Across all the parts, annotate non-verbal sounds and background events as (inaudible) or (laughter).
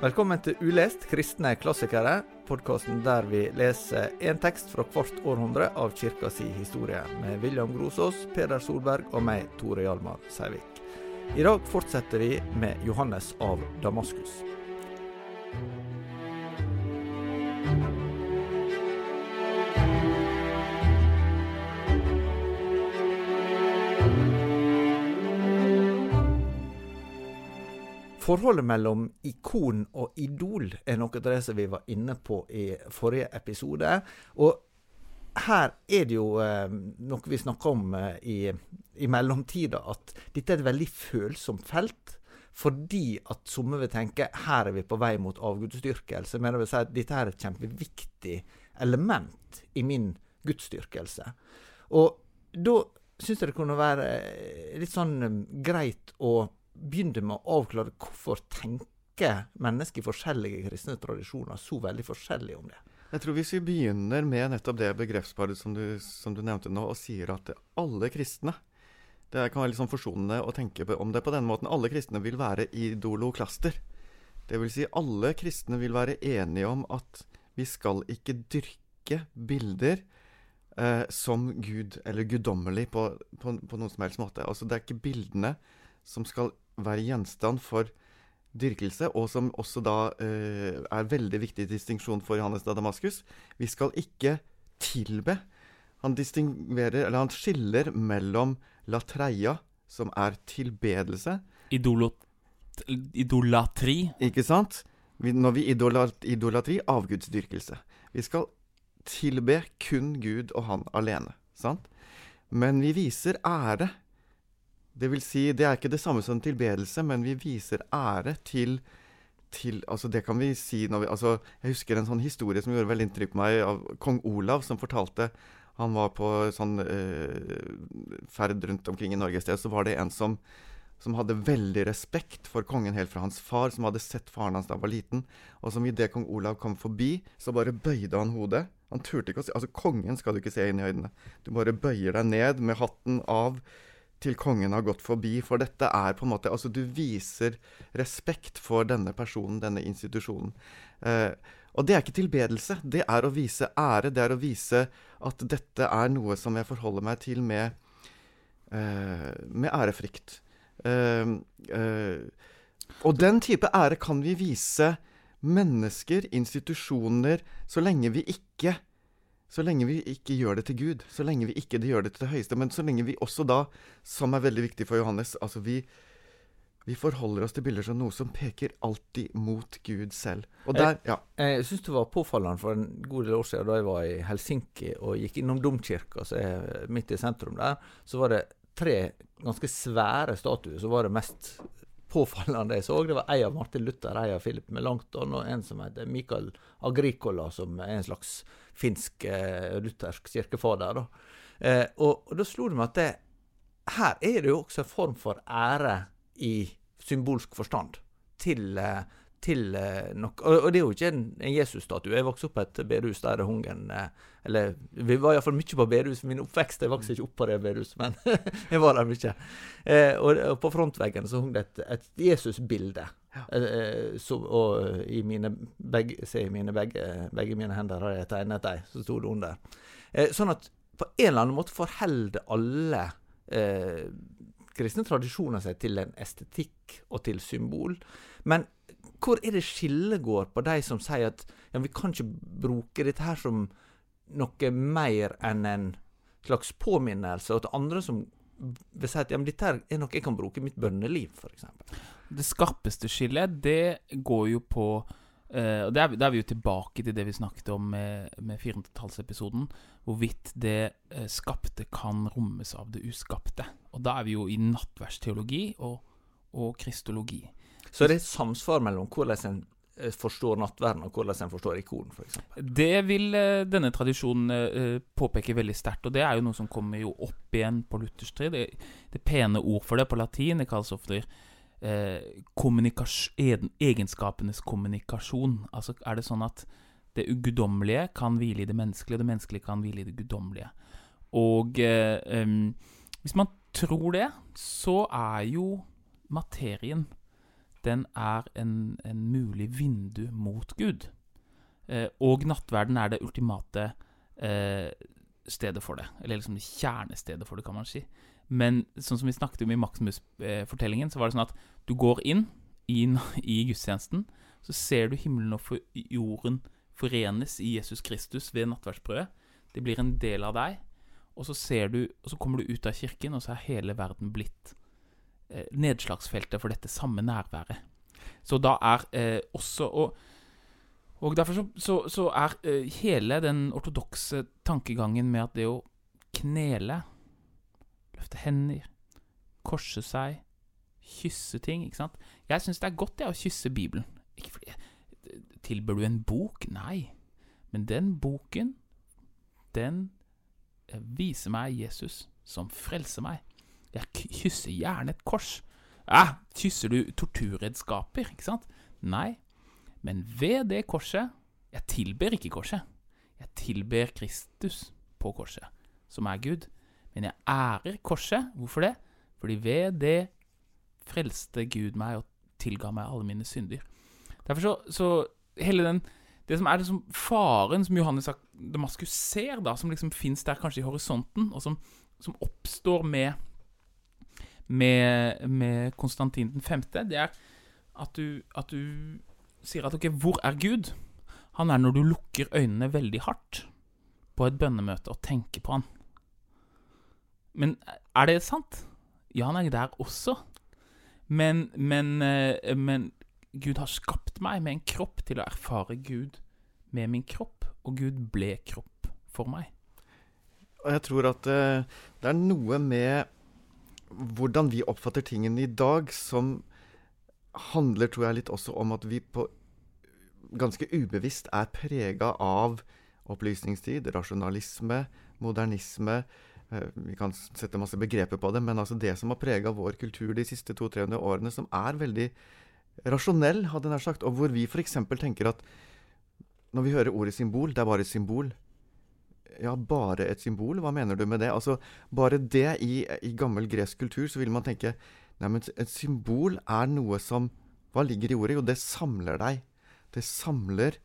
Velkommen til Ulest kristne klassikere, podkasten der vi leser én tekst fra hvert århundre av kirka si historie, med William Grosås, Peder Solberg og meg, Tore Hjalmar Seivik. I dag fortsetter vi med Johannes av Damaskus. Forholdet mellom ikon og idol er noe av det som vi var inne på i forrige episode. Og her er det jo eh, noe vi snakker om eh, i, i mellomtida, at dette er et veldig følsomt felt. Fordi at somme vil tenke her er vi på vei mot avgudsdyrkelse. Men jeg vil si at dette er et kjempeviktig element i min gudsdyrkelse. Og da syns jeg det kunne være litt sånn eh, greit å begynne med å avklare hvorfor tenker mennesker i forskjellige kristne tradisjoner så veldig forskjellig om det. Jeg tror Hvis vi begynner med nettopp det begrepsparet som du, som du nevnte nå, og sier at alle kristne Det kan være litt sånn forsonende å tenke om det på denne måten. Alle kristne vil være idoloklaster. Vil si alle kristne vil være enige om at vi skal ikke dyrke bilder eh, som Gud, eller guddommelig, på, på, på noen som helst måte. Altså Det er ikke bildene som skal være gjenstand for dyrkelse, og som også da eh, er veldig viktig distinksjon for Johannes da Damaskus. Vi skal ikke tilbe. Han eller han skiller mellom latreia, som er tilbedelse Idolot Idolatri. Ikke sant? Vi, når vi idolat, idolatri avgudsdyrkelse. Vi skal tilbe kun Gud og Han alene. Sant? Men vi viser ære det vil si, det er ikke det samme som tilbedelse, men vi viser ære til, til altså Det kan vi si vi altså Jeg husker en sånn historie som gjorde veldig inntrykk på meg, av kong Olav, som fortalte Han var på sånn eh, ferd rundt omkring i Norge et sted, så var det en som som hadde veldig respekt for kongen helt fra hans far, som hadde sett faren hans da han var liten, og som idet kong Olav kom forbi, så bare bøyde han hodet. Han turte ikke å si Altså, kongen skal du ikke se inn i øynene. Du bare bøyer deg ned med hatten av til kongen har gått forbi. For dette er på en måte Altså, du viser respekt for denne personen, denne institusjonen. Eh, og det er ikke tilbedelse. Det er å vise ære. Det er å vise at dette er noe som jeg forholder meg til med, eh, med ærefrykt. Eh, eh og den type ære kan vi vise mennesker, institusjoner, så lenge vi ikke så lenge vi ikke gjør det til Gud, så lenge vi ikke gjør det til det høyeste, men så lenge vi også da, som er veldig viktig for Johannes altså vi, vi forholder oss til bilder som noe som peker alltid mot Gud selv. Og der, ja. Jeg, jeg syns det var påfallende for en god del år siden da jeg var i Helsinki og gikk innom domkirka, som er midt i sentrum der. Så var det tre ganske svære statuer. som var det mest påfallende jeg så. Det var ei av Martin Luther, ei av Philip Melanchthon og en som heter Michael Agricola, som er en slags finsk eh, luthersk kirkefader. Da. Eh, og, og, da slo det meg at det, her er det jo også en form for ære i symbolsk forstand til, eh, til eh, noe og, og, det er jo ikke en, en Jesus-statue. Jeg vokste opp på et bedehus der det hung en eh, Eller vi var iallfall mye på bedehus. Min oppvekst jeg vokste ikke opp på det bedehuset, men (laughs) jeg var der mye. Eh, og, og, på frontveggen så hung det et, et Jesus-bilde. Ja. Eh, så, og i mine begge, se, mine begge, begge mine hender har jeg tegnet dem, så sto det under. Eh, sånn at på en eller annen måte forholder alle eh, kristne tradisjoner seg til en estetikk og til symbol. Men hvor er det skillet går på de som sier at ja, vi kan ikke bruke dette her som noe mer enn en slags påminnelse, og til andre som vil si at ja, dette er noe jeg kan bruke i mitt bønneliv, f.eks. Det skarpeste skillet, det går jo på uh, og da er, er, vi jo tilbake til det vi snakket om med, med 400-tallsepisoden. Hvorvidt det uh, skapte kan rommes av det uskapte. Og da er vi jo i nattverdsteologi og, og kristologi. Så det er samsvar mellom hvordan en eh, forstår nattverden, og hvordan en forstår ikonen, f.eks. Det vil uh, denne tradisjonen påpeke veldig sterkt, og det er jo noe som kommer jo opp igjen på luthersk tid. Det, det pene ord for det på latin det kalles ofte uh, egenskapenes kommunikasjon. Altså er det sånn at det guddommelige kan hvile i det menneskelige, og det menneskelige kan hvile i det guddommelige. Og um, hvis man tror det, så er jo materien den er en, en mulig vindu mot Gud. Eh, og nattverden er det ultimate eh, stedet for det. Eller liksom det kjernestedet for det, kan man si. Men sånn som vi snakket om i Maximus-fortellingen, så var det sånn at du går inn i, i gudstjenesten, så ser du himmelen og jorden forenes i Jesus Kristus ved nattverdsbrødet. Det blir en del av deg. Og så, ser du, og så kommer du ut av kirken, og så er hele verden blitt eh, nedslagsfeltet for dette samme nærværet. Så da er eh, også Og, og derfor så, så, så er eh, hele den ortodokse tankegangen med at det å knele, løfte hender, korse seg, kysse ting ikke sant? Jeg syns det er godt det å kysse Bibelen. Ikke fordi Tilbør du en bok? Nei. Men den boken, den eh, viser meg Jesus som frelser meg. Jeg kysser gjerne et kors. Ja, kysser du torturredskaper, ikke sant? Nei. Men ved det korset Jeg tilber ikke korset. Jeg tilber Kristus på korset, som er Gud. Men jeg ærer korset. Hvorfor det? Fordi ved det frelste Gud meg og tilga meg alle mine synder. Derfor så, så hele den Det som er liksom faren som Johannes Damaskus ser, da, som liksom fins der kanskje i horisonten, og som, som oppstår med, med, med Konstantin den femte, det er at du, at du sier at ok, hvor er Gud? Han er når du lukker øynene veldig hardt på et bønnemøte og tenker på han. Men er det sant? Ja, han er der også. Men, men, eh, men Gud har skapt meg med en kropp til å erfare Gud med min kropp, og Gud ble kropp for meg. Og jeg tror at uh, det er noe med hvordan vi oppfatter tingene i dag, som handler, tror jeg, litt også om at vi på ganske ubevisst er prega av opplysningstid, rasjonalisme, modernisme. Uh, vi kan sette masse begreper på det, men altså det som har prega vår kultur de siste 200-300 årene, som er veldig rasjonell, hadde jeg nær sagt, og hvor vi f.eks. tenker at når vi hører ordet symbol, det er bare et symbol. Ja, bare et symbol? Hva mener du med det? Altså, Bare det i, i gammel gresk kultur, så vil man tenke Nei, men et symbol er noe som Hva ligger i ordet? Jo, det samler deg. Det samler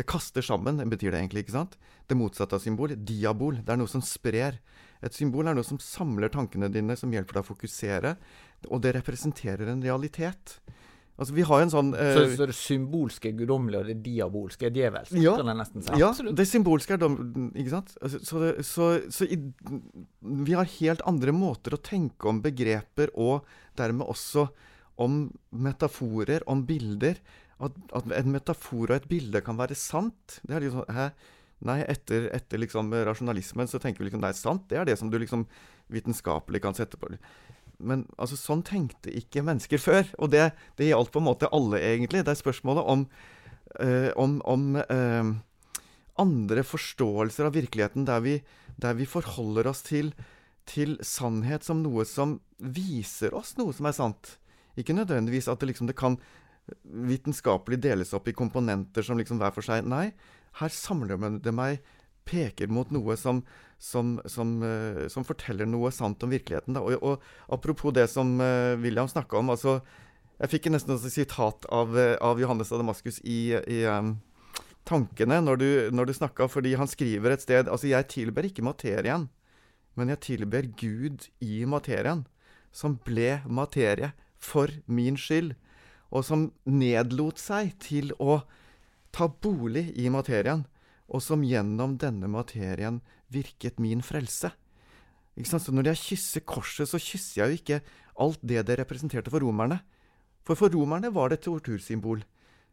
Det kaster sammen, betyr det egentlig, ikke sant? Det motsatte av symbol, diabol. Det er noe som sprer. Et symbol er noe som samler tankene dine, som hjelper deg å fokusere. Og det representerer en realitet. Altså, vi har en sånn uh, så, så, det symbolske er guddommelig, og det diabolske er djevelsk? Ja, kan jeg nesten si. ja det symbolske er dom... Ikke sant? Altså, så, det, så, så i, vi har helt andre måter å tenke om begreper, og dermed også om metaforer, om bilder. At, at en metafor og et bilde kan være sant. Det er liksom Hæ? Nei, etter, etter liksom rasjonalismen så tenker vi liksom det er sant. Det er det som du liksom vitenskapelig kan sette på men altså, sånn tenkte ikke mennesker før. Og det, det gjaldt på en måte alle, egentlig. Det er spørsmålet om, øh, om, om øh, andre forståelser av virkeligheten, der vi, der vi forholder oss til, til, sannhet som noe som viser oss noe som er sant. Ikke nødvendigvis at det, liksom, det kan vitenskapelig deles opp i komponenter som liksom hver for seg. Nei, her samler det meg peker mot noe som, som, som, uh, som forteller noe sant om virkeligheten. Og, og, apropos det som uh, William snakka om altså, Jeg fikk nesten et sitat av, uh, av, Johannes av Damaskus i, i um, tankene når du, når du snakka, fordi han skriver et sted Altså, jeg tilber ikke materien, men jeg tilber Gud i materien, som ble materie for min skyld, og som nedlot seg til å ta bolig i materien og som gjennom denne materien virket min frelse. Så når jeg kysser korset, så kysser jeg jo ikke alt det det representerte for romerne. For for romerne var det et tortursymbol.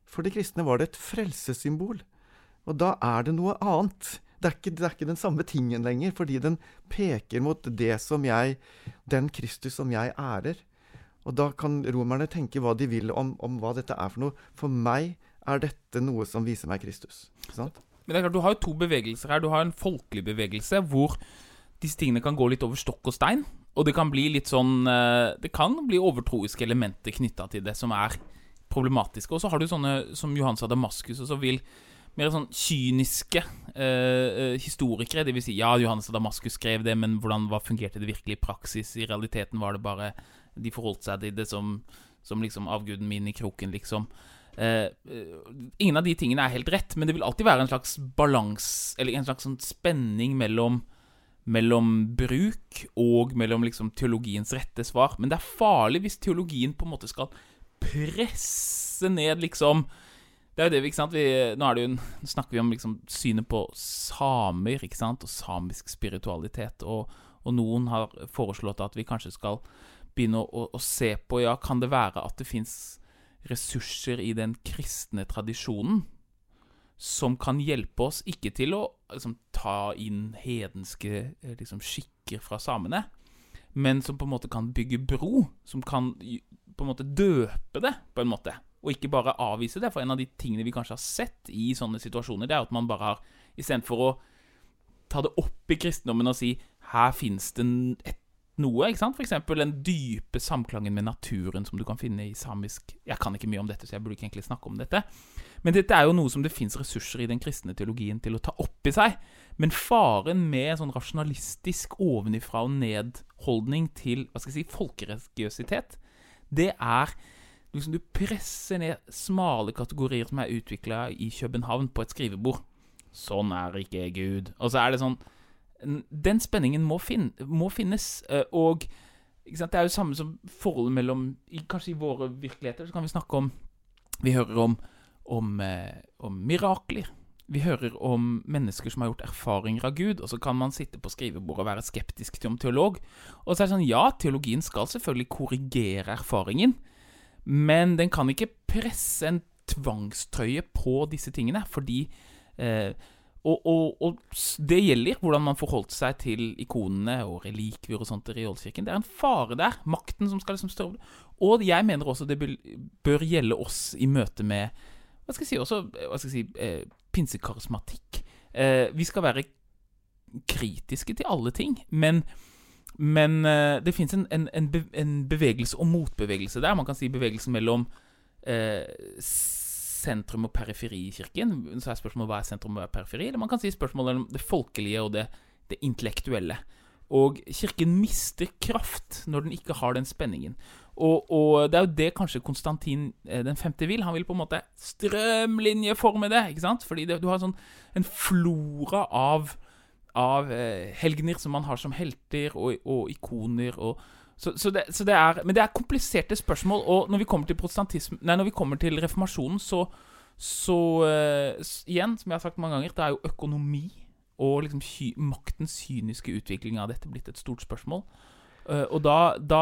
For de kristne var det et frelsessymbol. Og da er det noe annet. Det er, ikke, det er ikke den samme tingen lenger, fordi den peker mot det som jeg Den Kristus som jeg ærer. Og da kan romerne tenke hva de vil om, om hva dette er for noe. For meg er dette noe som viser meg Kristus. Men det er klart, du har jo to bevegelser her. Du har en folkelig bevegelse hvor disse tingene kan gå litt over stokk og stein. Og det kan bli litt sånn eh, Det kan bli overtroiske elementer knytta til det som er problematiske. Og så har du sånne som Johans av Damaskus, og så vil mer sånn kyniske eh, eh historikere. Det vil si, ja, Johannes av Damaskus skrev det, men hvordan hva fungerte det virkelig i praksis? I realiteten var det bare De forholdt seg til det som som liksom avguden min i kroken, liksom. Eh, eh, ingen av de tingene er helt rett, men det vil alltid være en slags balans, eller en slags sånn spenning mellom mellom bruk og mellom liksom teologiens rette svar. Men det er farlig hvis teologien på en måte skal presse ned liksom Det er jo det ikke sant vi, Nå, jo, nå snakker vi om liksom synet på samer ikke sant, og samisk spiritualitet. Og, og noen har foreslått at vi kanskje skal begynne å, å, å se på Ja, kan det være at det fins ressurser i den kristne tradisjonen som kan hjelpe oss ikke til å liksom, ta inn hedenske eh, liksom, skikker fra samene, men som på en måte kan bygge bro, som kan på en måte døpe det, på en måte, og ikke bare avvise det. For en av de tingene vi kanskje har sett i sånne situasjoner, det er at man bare har Istedenfor å ta det opp i kristendommen og si her fins det et noe. ikke sant? F.eks. den dype samklangen med naturen som du kan finne i samisk Jeg kan ikke mye om dette, så jeg burde ikke egentlig snakke om dette. Men dette er jo noe som det fins ressurser i den kristne teologien til å ta opp i seg. Men faren med sånn rasjonalistisk ovenifra og ned-holdning til hva skal jeg si, folkereligiøsitet, det er liksom Du presser ned smale kategorier som er utvikla i København, på et skrivebord. Sånn er ikke Gud. Og så er det sånn Den spenningen må, fin må finnes. Eh, og det er jo samme som forholdet mellom Kanskje i våre virkeligheter så kan vi snakke om Vi hører om om, eh, om, mirakler. Vi hører om mennesker som har gjort erfaringer av Gud, og så kan man sitte på skrivebordet og være skeptisk til om teolog. Og så er det sånn, ja, teologien skal selvfølgelig korrigere erfaringen, men den kan ikke presse en tvangstrøye på disse tingene, fordi eh, og, og, og, det gjelder hvordan man forholdt seg til ikonene og relikvier og sånt i Reolskirken. Det er en fare der. Makten som skal liksom stå Og jeg mener også det bør gjelde oss i møte med hva skal jeg si, også hva skal jeg si, eh, pinsekarismatikk. Eh, vi skal være kritiske til alle ting, men, men eh, det fins en, en, en, bevegelse og motbevegelse der. Man kan si bevegelsen mellom eh, sentrum og periferi i kirken. Så er spørsmålet hva er sentrum og er periferi? Eller man kan si spørsmålet om det folkelige og det, det intellektuelle. Og kirken mister kraft når den ikke har den spenningen. Og, og, det er jo det kanskje Konstantin eh, den femte vil. Han vil på en måte strømlinjeforme det. ikke sant? Fordi det, du har sånn en flora av, av eh, helgener som man har som helter og, og ikoner. og så, det, så, det, er, Men det er kompliserte spørsmål. Og når vi kommer til Nei, vi kommer til reformasjonen, så, så uh, Igjen, som jeg har sagt mange ganger, det er jo økonomi og liksom maktens kyniske utvikling av dette blitt et stort spørsmål. Uh, og da, da,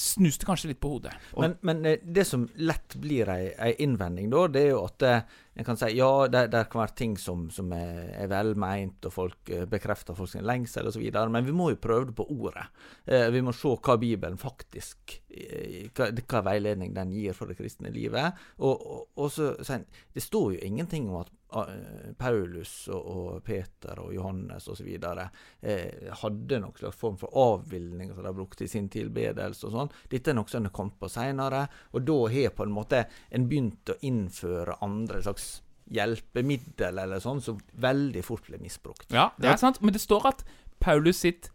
snus det kanskje litt på hodet. Men, men eh, det som lett blir ei, ei, innvending, da, det er jo at uh, en kan si ja, det, det kan være ting som, som er, er velmeint, og folk bekrefter folks lengsel osv., men vi må jo prøve det på ordet. Uh, vi må se hva Bibelen faktisk hva, hva, veiledning den gir for det kristne livet. Og, og, og så, Det står jo ingenting om at Eh, Paulus og, og Peter og Johannes osv. Eh, hadde noen slags form for avbildning som de brukte i sin tilbedelse. og sånn. Dette er noe som har kommet på seinere, og da har på en måte en begynt å innføre andre slags hjelpemiddel eller sånn, som veldig fort ble misbrukt. Ja, det er sant, men det står at Paulus sitt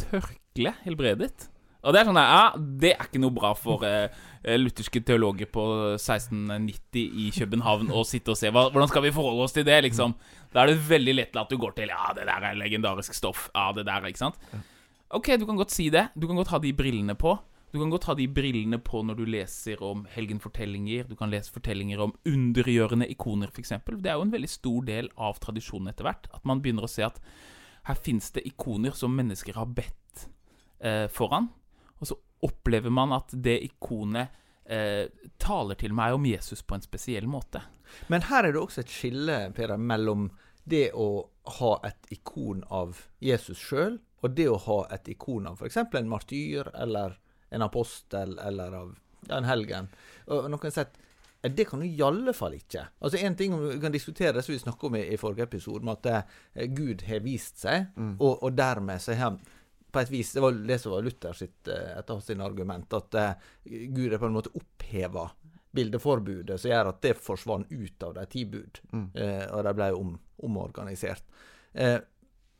tørkle helbredet. Og det er sånn ja, det er ikke noe bra for eh, Eh, lutherske teologer på 1690 i København å sitte og se hva, hvordan skal vi forholde oss til det, liksom. Da er det veldig lett at du går til Ja, det der er legendarisk stoff. Ja, det der, ikke sant? Ok, du kan godt si det. Du kan godt ha de brillene på. Du kan godt ha de brillene på når du leser om helgenfortellinger. Du kan lese fortellinger om undergjørende ikoner, f.eks. Det er jo en veldig stor del av tradisjonen etter hvert. At man begynner å se at her fins det ikoner som mennesker har bedt eh, foran. Og så opplever man at det ikonet eh, taler til meg om Jesus på en spesiell måte. Men her er det også et skille Peder, mellom det å ha et ikon av Jesus sjøl, og det å ha et ikon av f.eks. en martyr eller en apostel eller av en helgen. Og noen sett, at det kan du i alle fall ikke. Altså En ting vi kan diskutere, som vi snakka om i, i, forrige episode, med at eh, Gud har vist seg, mm. og, og, dermed så har han på et vis, Det var det som var Luther sitt, eh, et av sine argument, at uh, Gud er på en måte oppheva bildeforbudet, som gjør at det forsvant ut av de ti bud. Mm. Uh, og de ble om, omorganisert. Uh,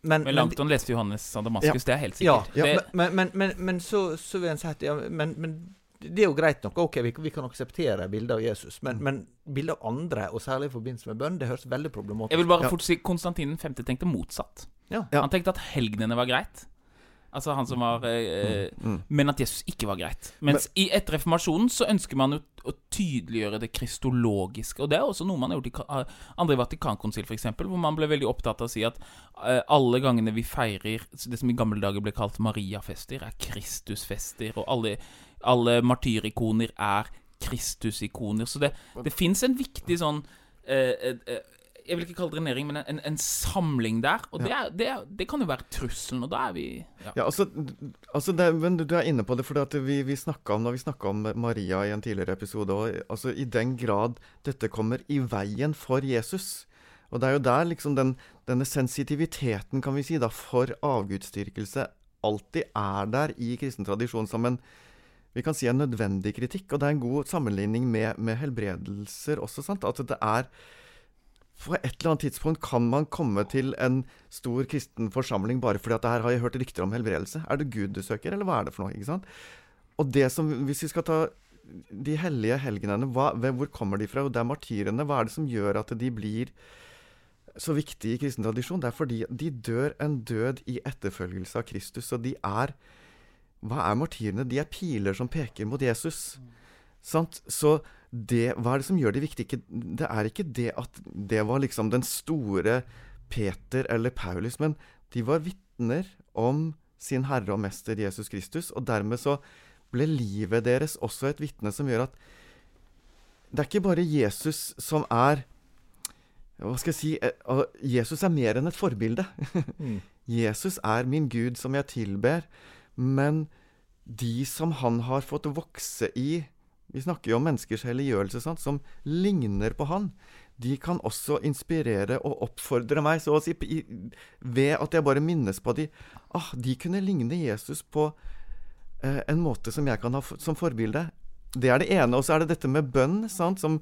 men, men Langton leste Johannes av Damaskus, ja, det er helt sikkert. Ja, ja det, men, men, men, så, så, vil en si at ja, men, det er jo greit nok. Ok, vi, vi kan akseptere bildet av Jesus, men, Mm. men bildet av andre, og særlig i forbindelse med bønn, det høres veldig problematisk Jeg vil bare Ja. fort si Konstantin 5. tenkte motsatt. Han tenkte at helgenene var greit. Altså han som var eh, Mm. Men at Jesus ikke var greit. Mens i etter reformasjonen så ønsker man jo å tydeliggjøre det kristologiske. Og det er også noe man har gjort i eh, andre Vatikankonsil, f.eks., hvor man ble veldig opptatt av å si at eh, alle gangene vi feirer det som i gamle dager ble kalt Mariafester, er Kristusfester, og alle, alle martyrikoner er Kristusikoner. Så det, det fins en viktig sånn eh, eh, eh, jeg vil ikke kalle det drenering, men en, en samling der. Og det, er, det, det kan jo være trusselen, og da er vi ja. Ja, altså, altså det, men du er inne på det, for vi, vi snakka om, om Maria i en tidligere episode og, altså, I den grad dette kommer i veien for Jesus Og det er jo der liksom den, denne sensitiviteten kan vi si da, for avgudsdyrkelse alltid er der i kristen tradisjon som en vi kan si en nødvendig kritikk. Og det er en god sammenligning med, med helbredelser også. sant? At det er på et eller annet tidspunkt kan man komme til en stor kristen forsamling bare fordi at her har jeg hørt rykter om helbredelse. Er det Gud du søker, eller hva er det for noe? ikke sant? Og det som, Hvis vi skal ta de hellige helgenene, hva, hvor kommer de fra? Og det er martyrene. Hva er det som gjør at de blir så viktige i kristen tradisjon? Det er fordi de dør en død i etterfølgelse av Kristus. Og de er Hva er martyrene? De er piler som peker mot Jesus. Sant? Så det, hva er det som gjør det viktig? Det er ikke det at det var liksom den store Peter eller Paulus, men de var vitner om sin Herre og Mester Jesus Kristus, og dermed så ble livet deres også et vitne som gjør at det er ikke bare Jesus som er Hva skal jeg si eh, Jesus er mer enn et forbilde. Mm. (laughs) Jesus er min Gud som jeg tilber, men de som han har fått vokse i Vi snakker jo om menneskers helliggjørelse, sant, som ligner på han. De kan også inspirere og oppfordre meg, så å si, ved at jeg bare minnes på de. Ah, de kunne ligne Jesus på eh, en måte som jeg kan ha for, som forbilde. Det er det ene. Og så er det dette med bønn, sant, som,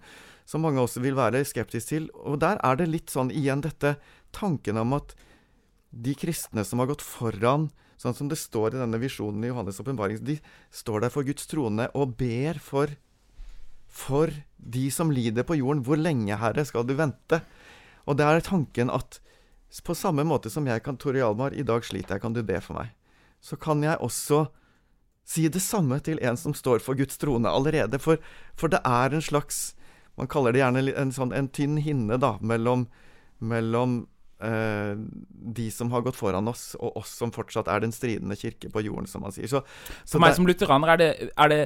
som mange også vil være skeptiske til. Og der er det litt sånn igjen dette tanken om at de kristne som har gått foran, sånn som det står i denne visjonen i Johannes' åpenbaring, de står der for Guds trone og ber for, for de som lider på jorden. Hvor lenge, Herre, skal du vente? Og det er tanken at på samme måte som jeg kan, Tore Hjalmar, i dag sliter jeg, kan du be for meg? Så kan jeg også si det samme til en som står for Guds trone allerede. For, for det er en slags Man kaller det gjerne en, sånn, en tynn hinne da, mellom, mellom eh, de som har gått foran oss, og oss som fortsatt er den stridende kirke på jorden, som man sier. Så, så For meg det- som lutheraner er det, er det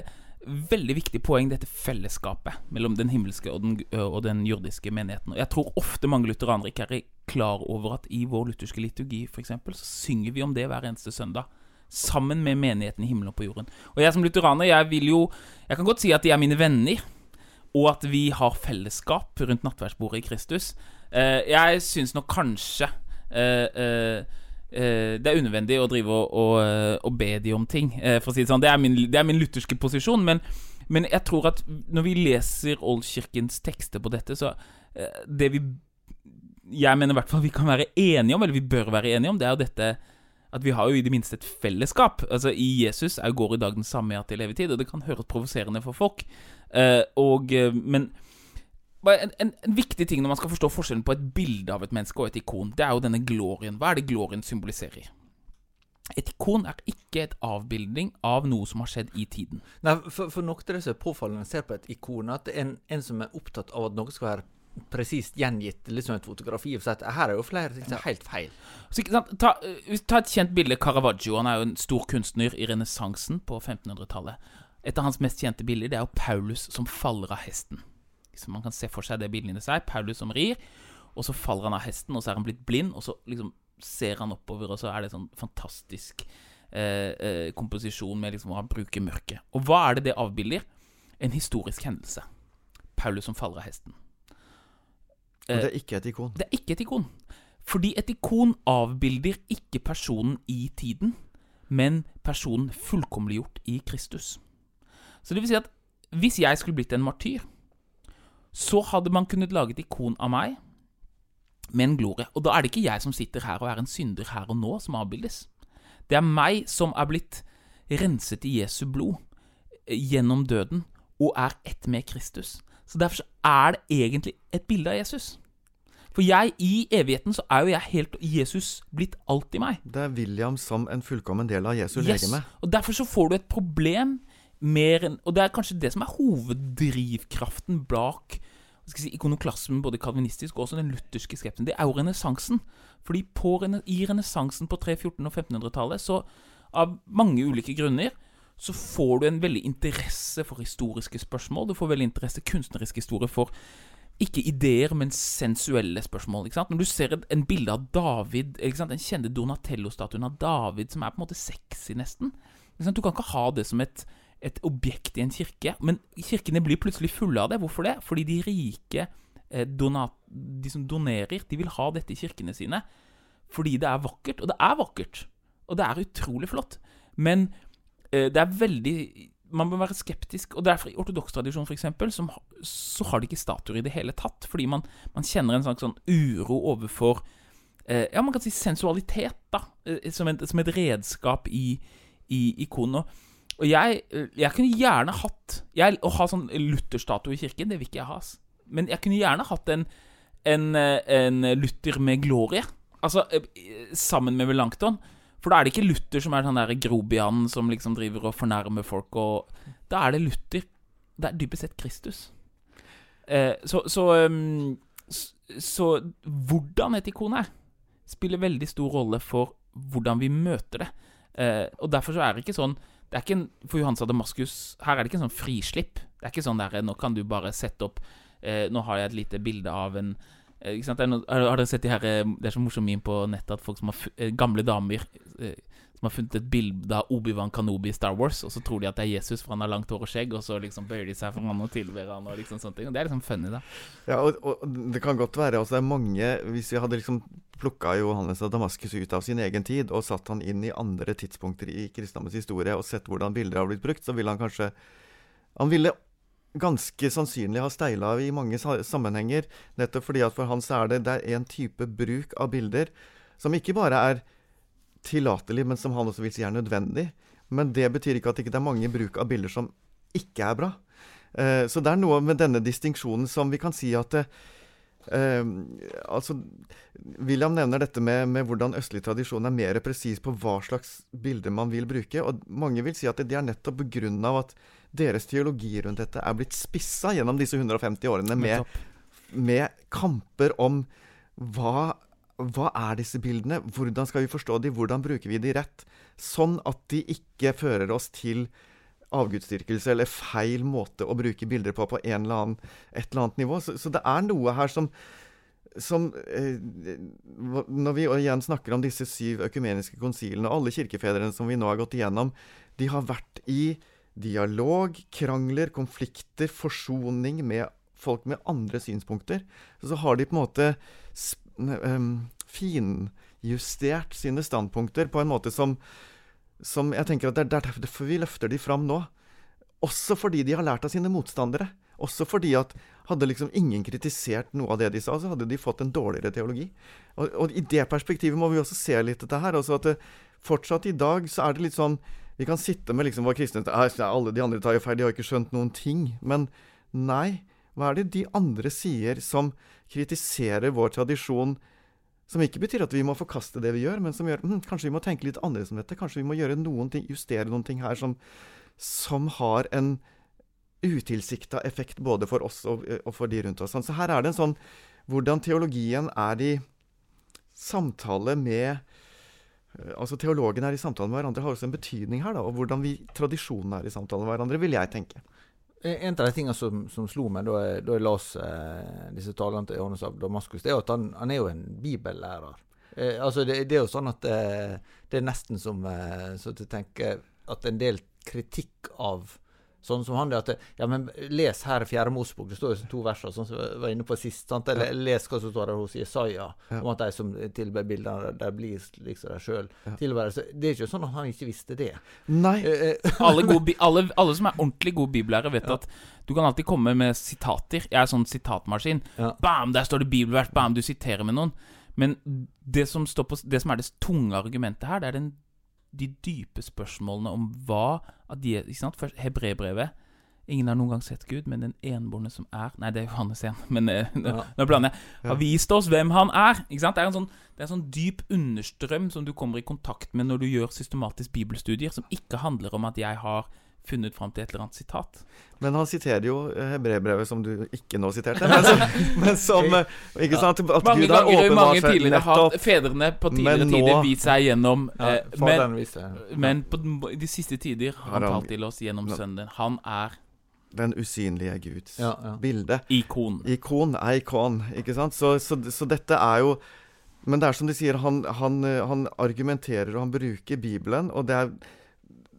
veldig viktig poeng, dette fellesskapet mellom den himmelske og den, og den jordiske menigheten. Og jeg tror ofte mange lutheranere ikke er klar over at i vår lutherske liturgi eksempel, så synger vi om det hver eneste søndag. Sammen med menigheten i himmelen og på jorden. Og jeg som lutheraner, jeg vil jo Jeg kan godt si at de er mine venner, og at vi har fellesskap rundt nattverdsbordet i Kristus. Eh, jeg syns nok kanskje eh, eh, det er unødvendig å drive og, og, og be de om ting, for å si det sånn. Det er min, det er min lutherske posisjon. Men, men jeg tror at når vi leser Oldkirkens tekster på dette, så Det vi Jeg mener i hvert fall vi kan være enige om, eller vi bør være enige om, det er jo dette at vi har jo i det minste et fellesskap. Altså I Jesus er går i dag den samme ja til evig tid, og det kan høres provoserende for folk. Uh, og, eh, men en, en, en viktig ting når man skal forstå forskjellen på et bilde av et menneske og et ikon, det er jo denne glorien. Hva er det glorien symboliserer? Et ikon er ikke et avbildning av noe som har skjedd i tiden. Nei, for, for noe av det som er påfallende når en ser på et ikon, at det er en, en som er opptatt av at noe skal være presist gjengitt, litt som et fotografi. For her er jo flere ting som er helt feil. Så, ta, eh, ta et kjent bilde. Caravaggio han er jo en stor kunstner i renessansen på 1500-tallet. Et av hans mest kjente bilder det er jo Paulus som faller av hesten. Så Man kan se for seg det bildet inni seg. Paulus som rir, og så faller han av hesten, og så er han blitt blind, og så liksom ser han oppover, og så er det sånn fantastisk eh, eh, komposisjon med liksom å bruke mørket. Og hva er det det avbilder? En historisk hendelse. Paulus som faller av hesten. Og det er ikke et ikon. Det er ikke et ikon. Fordi et ikon avbilder ikke personen i tiden, men personen fullkommengjort i Kristus. Så det vil si at hvis jeg skulle blitt en martyr, så hadde man kunnet lage et ikon av meg med en glorie. Og da er det ikke jeg som sitter her og er en synder her og nå, som avbildes. Det er meg som er blitt renset i Jesu blod. gjennom døden og er ett med Kristus. Så derfor så er det egentlig et bilde av Jesus. For jeg, i evigheten, så er jo jeg helt Jesus blitt alt i meg. Det er William som en fullkommen del av Jesu Yes. legeme. Og derfor så får du et problem mer enn Og det er kanskje det som er hoveddrivkraften bak si, ikonoklasmen, både kalvinistisk og også den lutherske skepsen. Det er jo renessansen. Fordi på, i renessansen på 300-, 1400- og 1500-tallet, så av mange ulike grunner, så får du en veldig interesse for historiske spørsmål. Du får veldig interesse kunstnerisk historie for ikke ideer, men sensuelle spørsmål. Når du ser en bilde av David, den kjente Donatello-statuen av David, som er på en måte sexy, nesten? Du kan ikke ha det som et, et objekt i en kirke. Men kirkene blir plutselig fulle av det. Hvorfor det? Fordi de rike, eh, donat, de som donerer, de vil ha dette i kirkene sine. Fordi det er vakkert. Og det er vakkert. Og det er utrolig flott. Men det er veldig Man bør være skeptisk. Og derfor i ortodoks tradisjon, f.eks., så har de ikke statuer i det hele tatt. Fordi man, man kjenner en slags sånn uro overfor eh, Ja, man kan si sensualitet, da. eh, Som, en, som et redskap i, i ikonet. Og jeg, eh, jeg kunne gjerne hatt jeg, Å ha sånn Luther-statue i kirken, det vil ikke jeg ha. Men jeg kunne gjerne hatt en, en, eh, en Luther med glorie. Altså eh, sammen med Melanchthon. For da er det ikke Luther som er sånn der grobian som liksom driver og fornærmer folk. Og da er det Luther. Det er dypest sett Kristus. Eh, så, så, um, så, så hvordan et ikon er, spiller veldig stor rolle for hvordan vi møter det. Eh, og derfor så er det ikke sånn det er ikke en, For Johans av Damaskus Her er det ikke en sånn frislipp. Det er ikke sånn der Nå kan du bare sette opp eh, Nå har jeg et lite bilde av en eh, noe, har, dere sett de her eh, Det er så morsomt meme på nettet at folk som har eh, gamle damer som har funnet et bilde av Obi-Wan Kanobi i Star Wars, og så tror de at det er Jesus, for han har langt hår og skjegg, og så liksom bøyer de seg for han og tilber han og liksom sånne ting. Og det er liksom funny, da. Ja, og, og det kan godt være altså det er mange Hvis vi hadde liksom plukka Johannes av Damaskus ut av sin egen tid og satt han inn i andre tidspunkter i kristendommens historie og sett hvordan bilder har blitt brukt, så ville han kanskje Han ville ganske sannsynlig har steila i mange sammenhenger, nettopp fordi at for han så er det, det er en type bruk av bilder som ikke bare er tillatelig, men som han også vil si er nødvendig. Men det betyr ikke at det ikke er mange bruk av bilder som ikke er bra. Eh, så det er noe med denne distinksjonen som vi kan si at det, eh, altså, William nevner dette med, med hvordan østlig tradisjon er mer presis på hva slags bilder man vil bruke. Og mange vil si at det er nettopp pga. at deres teologi rundt dette er blitt spissa gjennom disse 150 årene med, med kamper om hva, hva er disse bildene, hvordan skal vi forstå de, hvordan bruker vi de rett, sånn at de ikke fører oss til avgudsdyrkelse eller feil måte å bruke bilder på på en eller annen, et eller annet nivå. Så, så det er noe her som som eh, Når vi igjen snakker om disse syv økumeniske konsilene, og alle kirkefedrene som vi nå har gått igjennom, de har vært i dialog, krangler, konflikter, forsoning med folk med andre synspunkter. Så har de på en måte um, finjustert sine standpunkter på en måte som, som jeg tenker at det er er derfor vi løfter de fram nå. Også fordi de har lært av sine motstandere. Også fordi at hadde liksom ingen kritisert noe av det de sa, så hadde de fått en dårligere teologi. Og, og i det perspektivet må vi også se litt dette her. også at det, fortsatt i dag så er det litt sånn Vi kan sitte med liksom vår kristne «Ah, Alle de andre tar jo feil, de har ikke skjønt noen ting. Men nei. Hva er det de andre sier som kritiserer vår tradisjon? Som ikke betyr at vi må forkaste det vi gjør, men som gjør hm, kanskje vi må tenke litt annerledes om dette. Kanskje vi må gjøre noen ting, justere noen ting her som, som har en utilsikta effekt både for oss og, og for de rundt oss. Så her er det en sånn hvordan teologien er i samtale med Altså Teologene er i samtale med hverandre, har også en betydning her, da. Og hvordan vi tradisjonen er i samtale med hverandre, vil jeg tenke. En av de tingene som, som slo meg da jeg, da jeg las eh, disse talene til Johannes av Damaskus, det er at han, han er jo en bibellærer. Eh, altså det, det er jo sånn at eh, det er nesten som eh, så at jeg tenker at en del kritikk av Sånn som han det at Ja, men les her Fjerde Mosebok. Det står jo to verser, sånn som jeg var inne på sist. sant? Eller les hva som står der hos Jesaja, Ja. om at de som tilber bildene, der blir liksom deg de sjøl Ja. Det er ikke sånn at han ikke visste det. Nei. Eh, eh, (laughs) alle, gode, alle, alle som er ordentlig gode bibellærere, vet at du kan alltid komme med sitater. Jeg er sånn sitatmaskin. Ja. Bam, der står det bibelvers. Bam, du siterer med noen. Men det som, står på, det som er det tunge argumentet her, det er den de dype spørsmålene om hva at de, ikke sant? Først Hebrebrevet. Ingen har noen gang sett Gud, men den enbårne som er Nei, det er Johannes igjen, (laughs) men eh, Ja. nå blander jeg. Har vist oss hvem han er. Ikke sant? Det er en sånn, det er en sånn dyp understrøm som du kommer i kontakt med når du gjør systematisk bibelstudier, som ikke handler om at jeg har funnet fram til et eller annet sitat. Men han siterer jo eh, Hebreerbrevet, som du ikke nå siterte. Men som, (laughs) men som eh, Ikke sant? At Mange Gud har mange åpenbart seg tidligere har nettopp fedrene på tidligere nå- tider vist seg gjennom Ja, eh, men, men på i de siste tider har han han- talt til oss gjennom Sønnen. Han er den usynlige Guds Ja, ja. bilde. ikon. Ikon, ikon, ikke sant? Så, så, så dette er jo Men det er som de sier, han, han, han argumenterer og han bruker Bibelen, og det er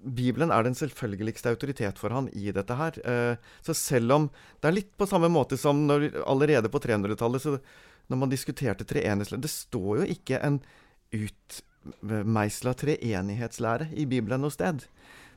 Bibelen er den selvfølgeligste autoritet for han i dette her. Eh, så selv om Det er litt på samme måte som når, allerede på 300-tallet, når man diskuterte treenighetslære Det står jo ikke en utmeisla treenighetslære i Bibelen noe sted.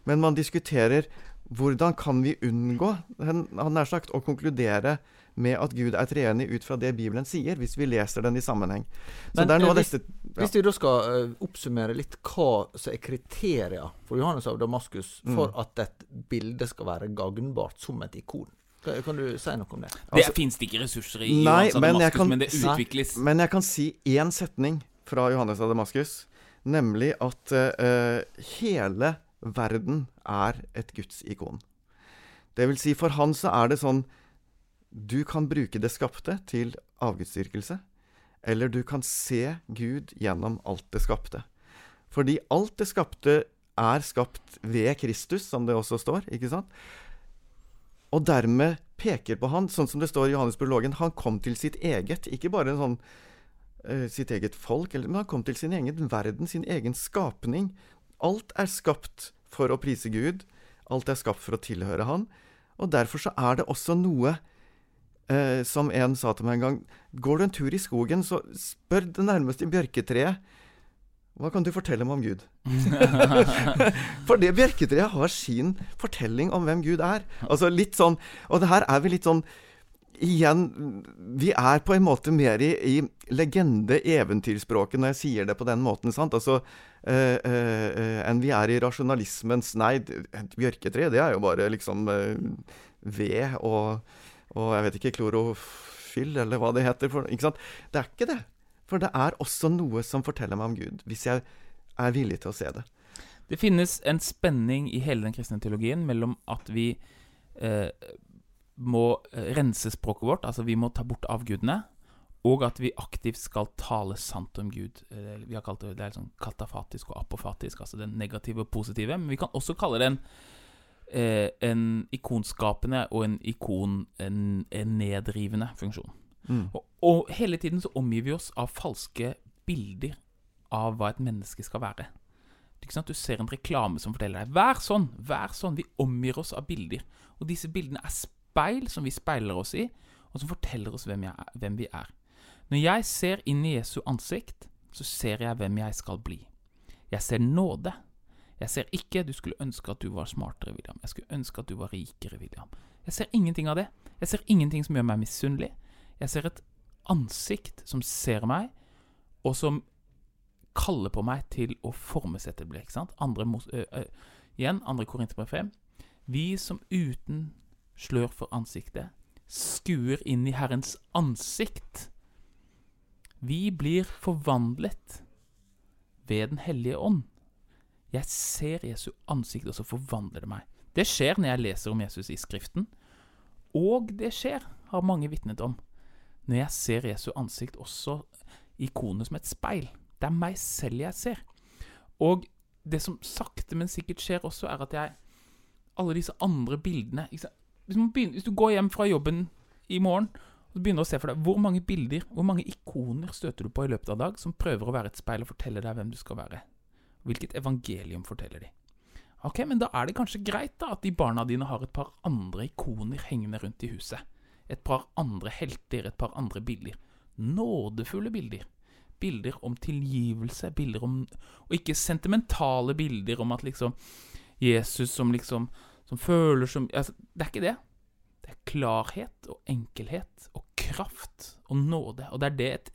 Men man diskuterer hvordan kan vi unngå han nær sagt, å konkludere med at Gud er treenig ut fra det Bibelen sier, hvis vi leser den i sammenheng. Så Men, det er noe eh, av hvis- dette ja. Hvis vi da skal uh, oppsummere litt hva som er kriterier for Johannes av Damaskus Mm. for at et bilde skal være gagnbart som et ikon, kan, du si noe om det? Det Altså- fins det ikke ressurser i Nei, Johannes av men Damaskus, kan men det utvikles. Men jeg kan si én setning fra Johannes av Damaskus, nemlig at uh, hele verden er et Guds ikon. Det vil si, for han så er det sånn Du kan bruke det skapte til avgudsdyrkelse, eller du kan se Gud gjennom alt det skapte. Fordi alt det skapte er skapt ved Kristus, som det også står, ikke sant? Og dermed peker på han, sånn som det står i Johannesprologen, han kom til sitt eget, ikke bare sånn uh, sitt eget folk, men han kom til sin egen verden, sin egen skapning. Alt er skapt for å prise Gud. Alt er skapt for å tilhøre Han. Og derfor så er det også noe eh, som en sa til meg en gang Går du en tur i skogen, så spør det nærmeste bjørketreet hva kan du fortelle meg om Gud? (laughs) For det bjørketreet har sin fortelling om hvem Gud er. Altså litt sånn Og det her er vi litt sånn Igjen, vi er på en måte mer i, i legende-eventyrspråket når jeg sier det på den måten, sant? Altså, eh, eh, eh, enn vi er i rasjonalismens Nei, et bjørketre, det er jo bare liksom eh, ved og, og jeg vet ikke, klorofyll, eller hva det heter. For, ikke sant? Det er ikke det. For det er også noe som forteller meg om Gud, hvis jeg er villig til å se det. Det finnes en spenning i hele den kristne teologien mellom at vi eh, må rense språket vårt, altså vi må ta bort avgudene, og at vi aktivt skal tale sant om Gud. Eh, vi har kalt det, det er sånn katafatisk og apofatisk, altså den negative og positive. Men vi kan også kalle det en, eh, en ikonskapende og en ikon en, en nedrivende funksjon. Mm. Og, og hele tiden så omgir vi oss av falske bilder av hva et menneske skal være. Du ser en reklame som forteller deg 'vær sånn', 'vær sånn'. Vi omgir oss av bilder. Og disse bildene er speil som vi speiler oss i, og som forteller oss hvem, er, hvem vi er. Når jeg ser inn i Jesu ansikt, så ser jeg hvem jeg skal bli. Jeg ser nåde. Jeg ser ikke 'du skulle ønske at du var smartere', William. Jeg skulle ønske at du var rikere, William. Jeg ser ingenting av det. Jeg ser ingenting som gjør meg misunnelig. Jeg ser et ansikt som ser meg, og som kaller på meg til å formesette det. ikke sant? Andre, Mos- ø, ø, igjen, andre Korinterbrev 5. Vi som uten slør for ansiktet, skuer inn i Herrens ansikt. Vi blir forvandlet ved Den hellige ånd. Jeg ser Jesu ansikt, og så forvandler det meg. Det skjer når jeg leser om Jesus i Skriften. Og det skjer, har mange vitnet om, når jeg ser Jesu ansikt også ikonet som et speil. Det er meg selv jeg ser. Og det som sakte, men sikkert skjer også, er at jeg Alle disse andre bildene hvis, begynner, hvis du går hjem fra jobben i morgen og begynner å se for deg hvor mange bilder, hvor mange ikoner støter du på i løpet av dag som prøver å være et speil og fortelle deg hvem du skal være. Hvilket evangelium forteller de. Ok, men da er det kanskje greit da at de barna dine har et par andre ikoner hengende rundt i huset. Et par andre helter, et par andre bilder. Nådefulle bilder. Bilder om tilgivelse, bilder om Og ikke sentimentale bilder om at liksom Jesus som liksom Som føler som altså, Det er ikke det. Det er klarhet og enkelhet og kraft og nåde. Og det er det et,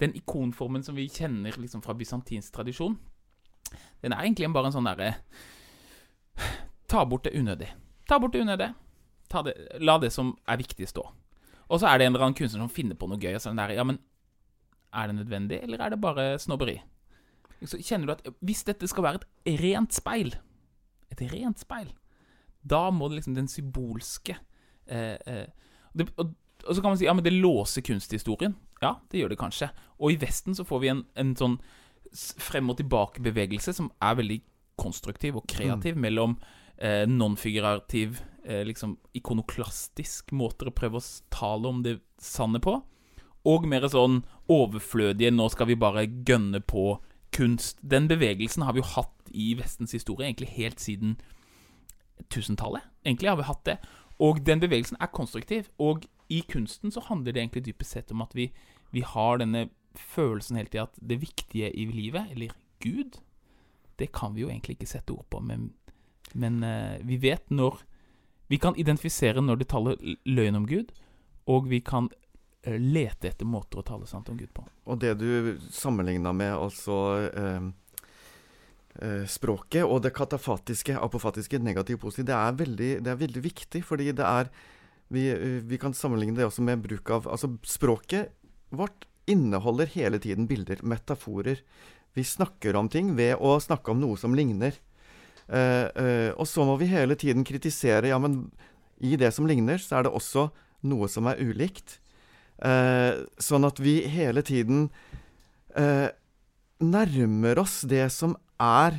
den ikonformen som vi kjenner liksom fra bysantinsk tradisjon, Den er egentlig bare en sånn derre Ta bort det unødig. Ta bort det unødig. Det, la det som er viktig, stå. Og så er det en eller annen kunstner som finner på noe gøy. Og sånn der, ja, men Er det nødvendig, eller er det bare snobberi? Så kjenner du at hvis dette skal være et rent speil Et rent speil Da må det liksom den symbolske eh, eh, det, og, og så kan man si ja, men det låser kunsthistorien. Ja, det gjør det kanskje. Og i Vesten så får vi en, en sånn frem og tilbake-bevegelse som er veldig konstruktiv og kreativ mellom eh, non-figurativ, eh, liksom ikonoklastisk måter å prøve å tale om det sanne på, og mer sånn overflødige 'nå skal vi bare gønne på kunst'. Den bevegelsen har vi jo hatt i Vestens historie egentlig helt siden 1000-tallet. Egentlig har vi hatt det. Og den bevegelsen er konstruktiv. Og i kunsten så handler det egentlig dypest sett om at vi, vi har denne følelsen hele tida at det viktige i livet, eller Gud, det kan vi jo egentlig ikke sette ord på, men, men eh, vi vet når Vi kan identifisere når det taler løgn om Gud, og vi kan eh, lete etter måter å tale sant om Gud på. Og det du sammenligna med, altså eh, eh, språket og det katafatiske, apofatiske, negativ, positiv, det det er veldig viktig, fordi det er vi, eh, vi kan sammenligne det også med bruk av Altså, språket vårt inneholder hele tiden bilder, metaforer. Vi snakker om ting ved å snakke om noe som ligner. Uh, uh, og så må vi hele tiden kritisere Ja, men i det som ligner, så er det også noe som er ulikt. Uh, sånn at vi hele tiden nærmer oss det som er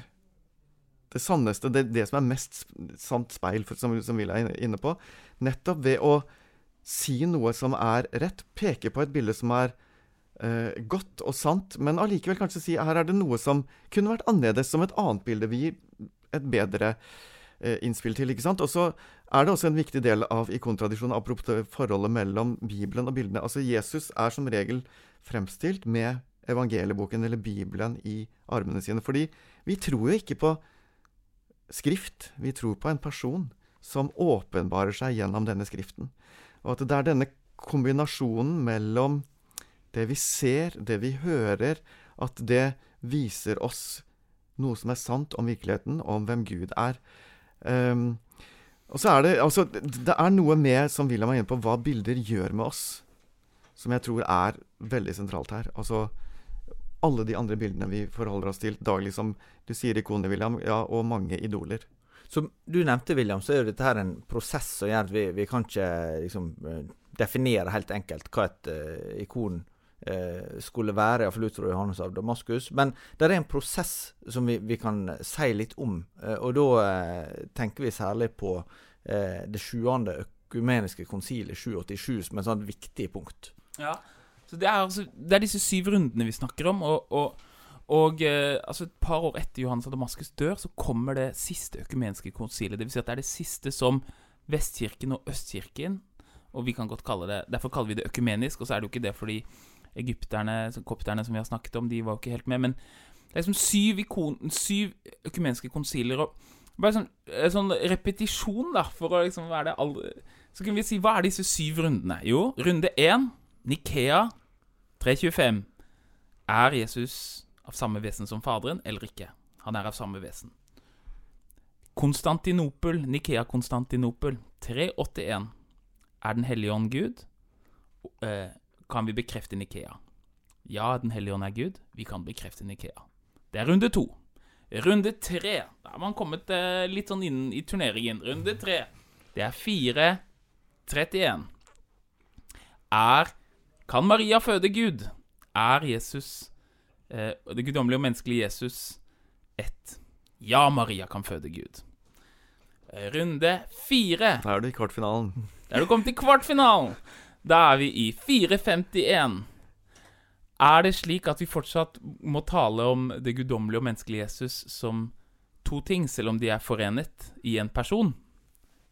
det sanneste, det, det som er mest sant speil, for, som, som Will er inne på. Nettopp ved å si noe som er rett, peke på et bilde som er eh, godt og sant, men allikevel kanskje si her er det noe som kunne vært annerledes, som et annet bilde vi gir et bedre eh, innspill til. ikke sant? Og så er det også en viktig del av ikontradisjonen, apropos forholdet mellom Bibelen og bildene. Altså Jesus er som regel fremstilt med evangelieboken eller Bibelen i armene sine. Fordi vi tror jo ikke på skrift, vi tror på en person som åpenbarer seg gjennom denne skriften. Og at det er denne kombinasjonen mellom det vi ser, det vi hører, at det viser oss noe som er sant om virkeligheten, om hvem Gud er. Um, og så er det altså Det er noe med, som William er inne på, hva bilder gjør med oss, som jeg tror er veldig sentralt her. Altså alle de andre bildene vi forholder oss til daglig, som du sier ikonene, William, ja, og mange idoler. Som du nevnte, William, så er jo dette her en prosess som gjør at vi, vi kan ikke liksom eh, definere helt enkelt hva et uh, ikon skulle være, iallfall ut fra Johannes av Damaskus. Men det er en prosess som vi, vi kan si litt om. eh, og da eh, tenker vi særlig på eh, det sjuende økumeniske konsilet 787 som et sånt viktig punkt. Ja. Så det er, altså, det er disse syv rundene vi snakker om, og, og, og eh, altså et par år etter Johannes av Damaskus dør, så kommer det siste økumeniske konsilet. Vil si at det er det siste som Vestkirken og Østkirken Og vi kan godt kalle det Derfor kaller vi det økumenisk, og så er det jo ikke det fordi egypterne, kopterne som vi har snakket om, de var jo ikke helt med. Men det er liksom syv, ikon, syv økumenske konsiler. Og bare sånn, eh, sånn repetisjon, da, for å liksom være det aldri Så kan vi si hva er disse syv rundene? Jo, runde én, Nikea 325. Er Jesus av samme vesen som Faderen, eller ikke? Han er av samme vesen. Konstantinopel, Nikea Konstantinopel 381. Er Den hellige ånd Gud? Eh, kan vi bekrefte Nikea? Ja, Den hellige ånd er Gud. Vi kan bekrefte Nikea. Det er runde to. Runde tre. Da har man kommet eh, litt sånn inn i turneringen. Runde tre. Det er 4.31. Er Kan Maria føde Gud? Er Jesus eh, det guddommelige og menneskelige Jesus ett? Ja, Maria kan føde Gud. Eh, Runde fire. Da er du i kvartfinalen. Da er du kommet til kvartfinalen. Da er vi i 4.51. Er det slik at vi fortsatt må tale om det guddommelige og menneskelige Jesus som to ting, selv om de er forenet i en person?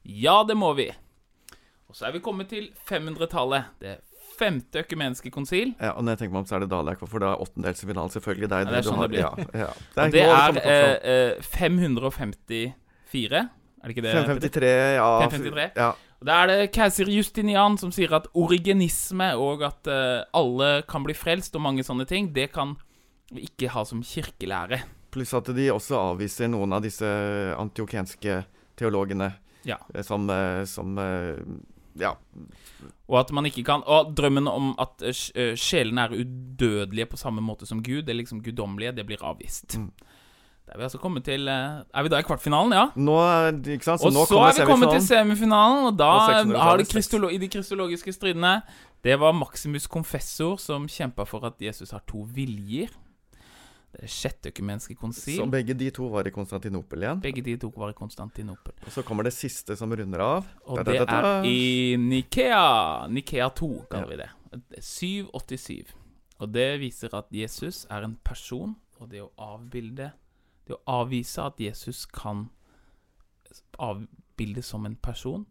Ja, det må vi. Og så er vi kommet til 500-tallet. Det femte økumeniske konsil. Ja, og når jeg tenker meg om, så er det Dalek. det for det er åttendelsfinalen, selvfølgelig. Det er, Ja, det er sånn har- det blir. Ja, ja. Det er og det er eh, eh, 554. Er det ikke det? sånn. 553, ja. 553. ja. Da er det keiser Justinian som sier at origenisme og at uh, alle kan bli frelst og mange sånne ting, det kan vi ikke ha som kirkelære. Pluss at de også avviser noen av disse antiokenske teologene Ja. eh, som, eh, som eh, Ja. Og at man ikke kan Og drømmen om at eh, eh, sjelene er udødelige på samme måte som Gud, eller liksom guddommelige, det blir avvist. Mm. Da er vi altså kommet til eh, Er vi da i kvartfinalen, ja? Nå, ikke sant? Så og nå så er vi kommet til semifinalen. og da Og 600 har de i de kristologiske stridene Det var Maximus Confessor som kjempa for at Jesus har to viljer. Det er sjette økumenske konsil. Så begge de to var i Konstantinopel igjen. Begge de to var i Konstantinopel. Og så kommer det siste som runder av. Og det er i Nikea. Nikea 2, kaller vi det. 787. Og det viser at Jesus er en person, og det å avbilde Det å avvise at Jesus kan avbildes som en person,